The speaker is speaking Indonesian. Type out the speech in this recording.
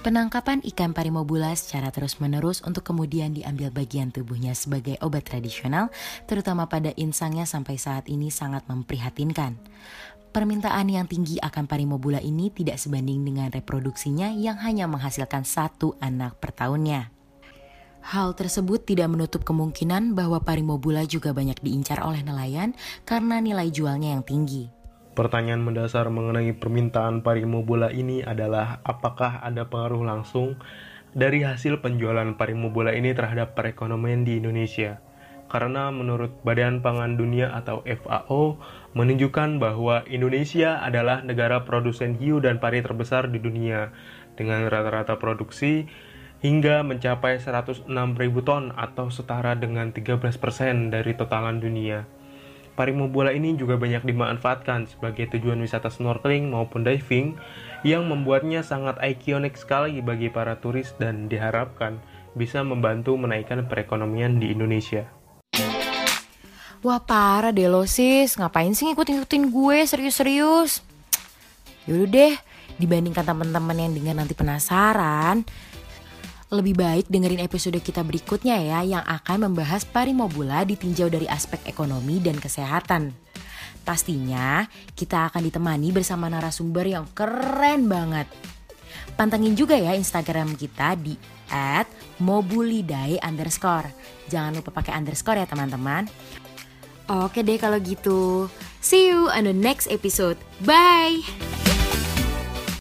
Penangkapan ikan parimobula secara terus-menerus untuk kemudian diambil bagian tubuhnya sebagai obat tradisional, terutama pada insangnya sampai saat ini sangat memprihatinkan. Permintaan yang tinggi akan parimobula ini tidak sebanding dengan reproduksinya yang hanya menghasilkan satu anak per tahunnya. Hal tersebut tidak menutup kemungkinan bahwa parimobula juga banyak diincar oleh nelayan karena nilai jualnya yang tinggi. Pertanyaan mendasar mengenai permintaan parimobula ini adalah apakah ada pengaruh langsung dari hasil penjualan parimobula ini terhadap perekonomian di Indonesia. Karena menurut Badan Pangan Dunia atau FAO menunjukkan bahwa Indonesia adalah negara produsen hiu dan pari terbesar di dunia dengan rata-rata produksi hingga mencapai 106.000 ton atau setara dengan 13% dari totalan dunia. Parimobula ini juga banyak dimanfaatkan sebagai tujuan wisata snorkeling maupun diving yang membuatnya sangat ikonik sekali bagi para turis dan diharapkan bisa membantu menaikkan perekonomian di Indonesia. Wah parah deh lo sis, ngapain sih ngikut-ngikutin gue serius-serius? Yaudah deh, dibandingkan teman-teman yang dengan nanti penasaran, lebih baik dengerin episode kita berikutnya ya yang akan membahas parimobula ditinjau dari aspek ekonomi dan kesehatan. Pastinya kita akan ditemani bersama narasumber yang keren banget. Pantengin juga ya Instagram kita di at mobulidae underscore. Jangan lupa pakai underscore ya teman-teman. Oke deh kalau gitu. See you on the next episode. Bye!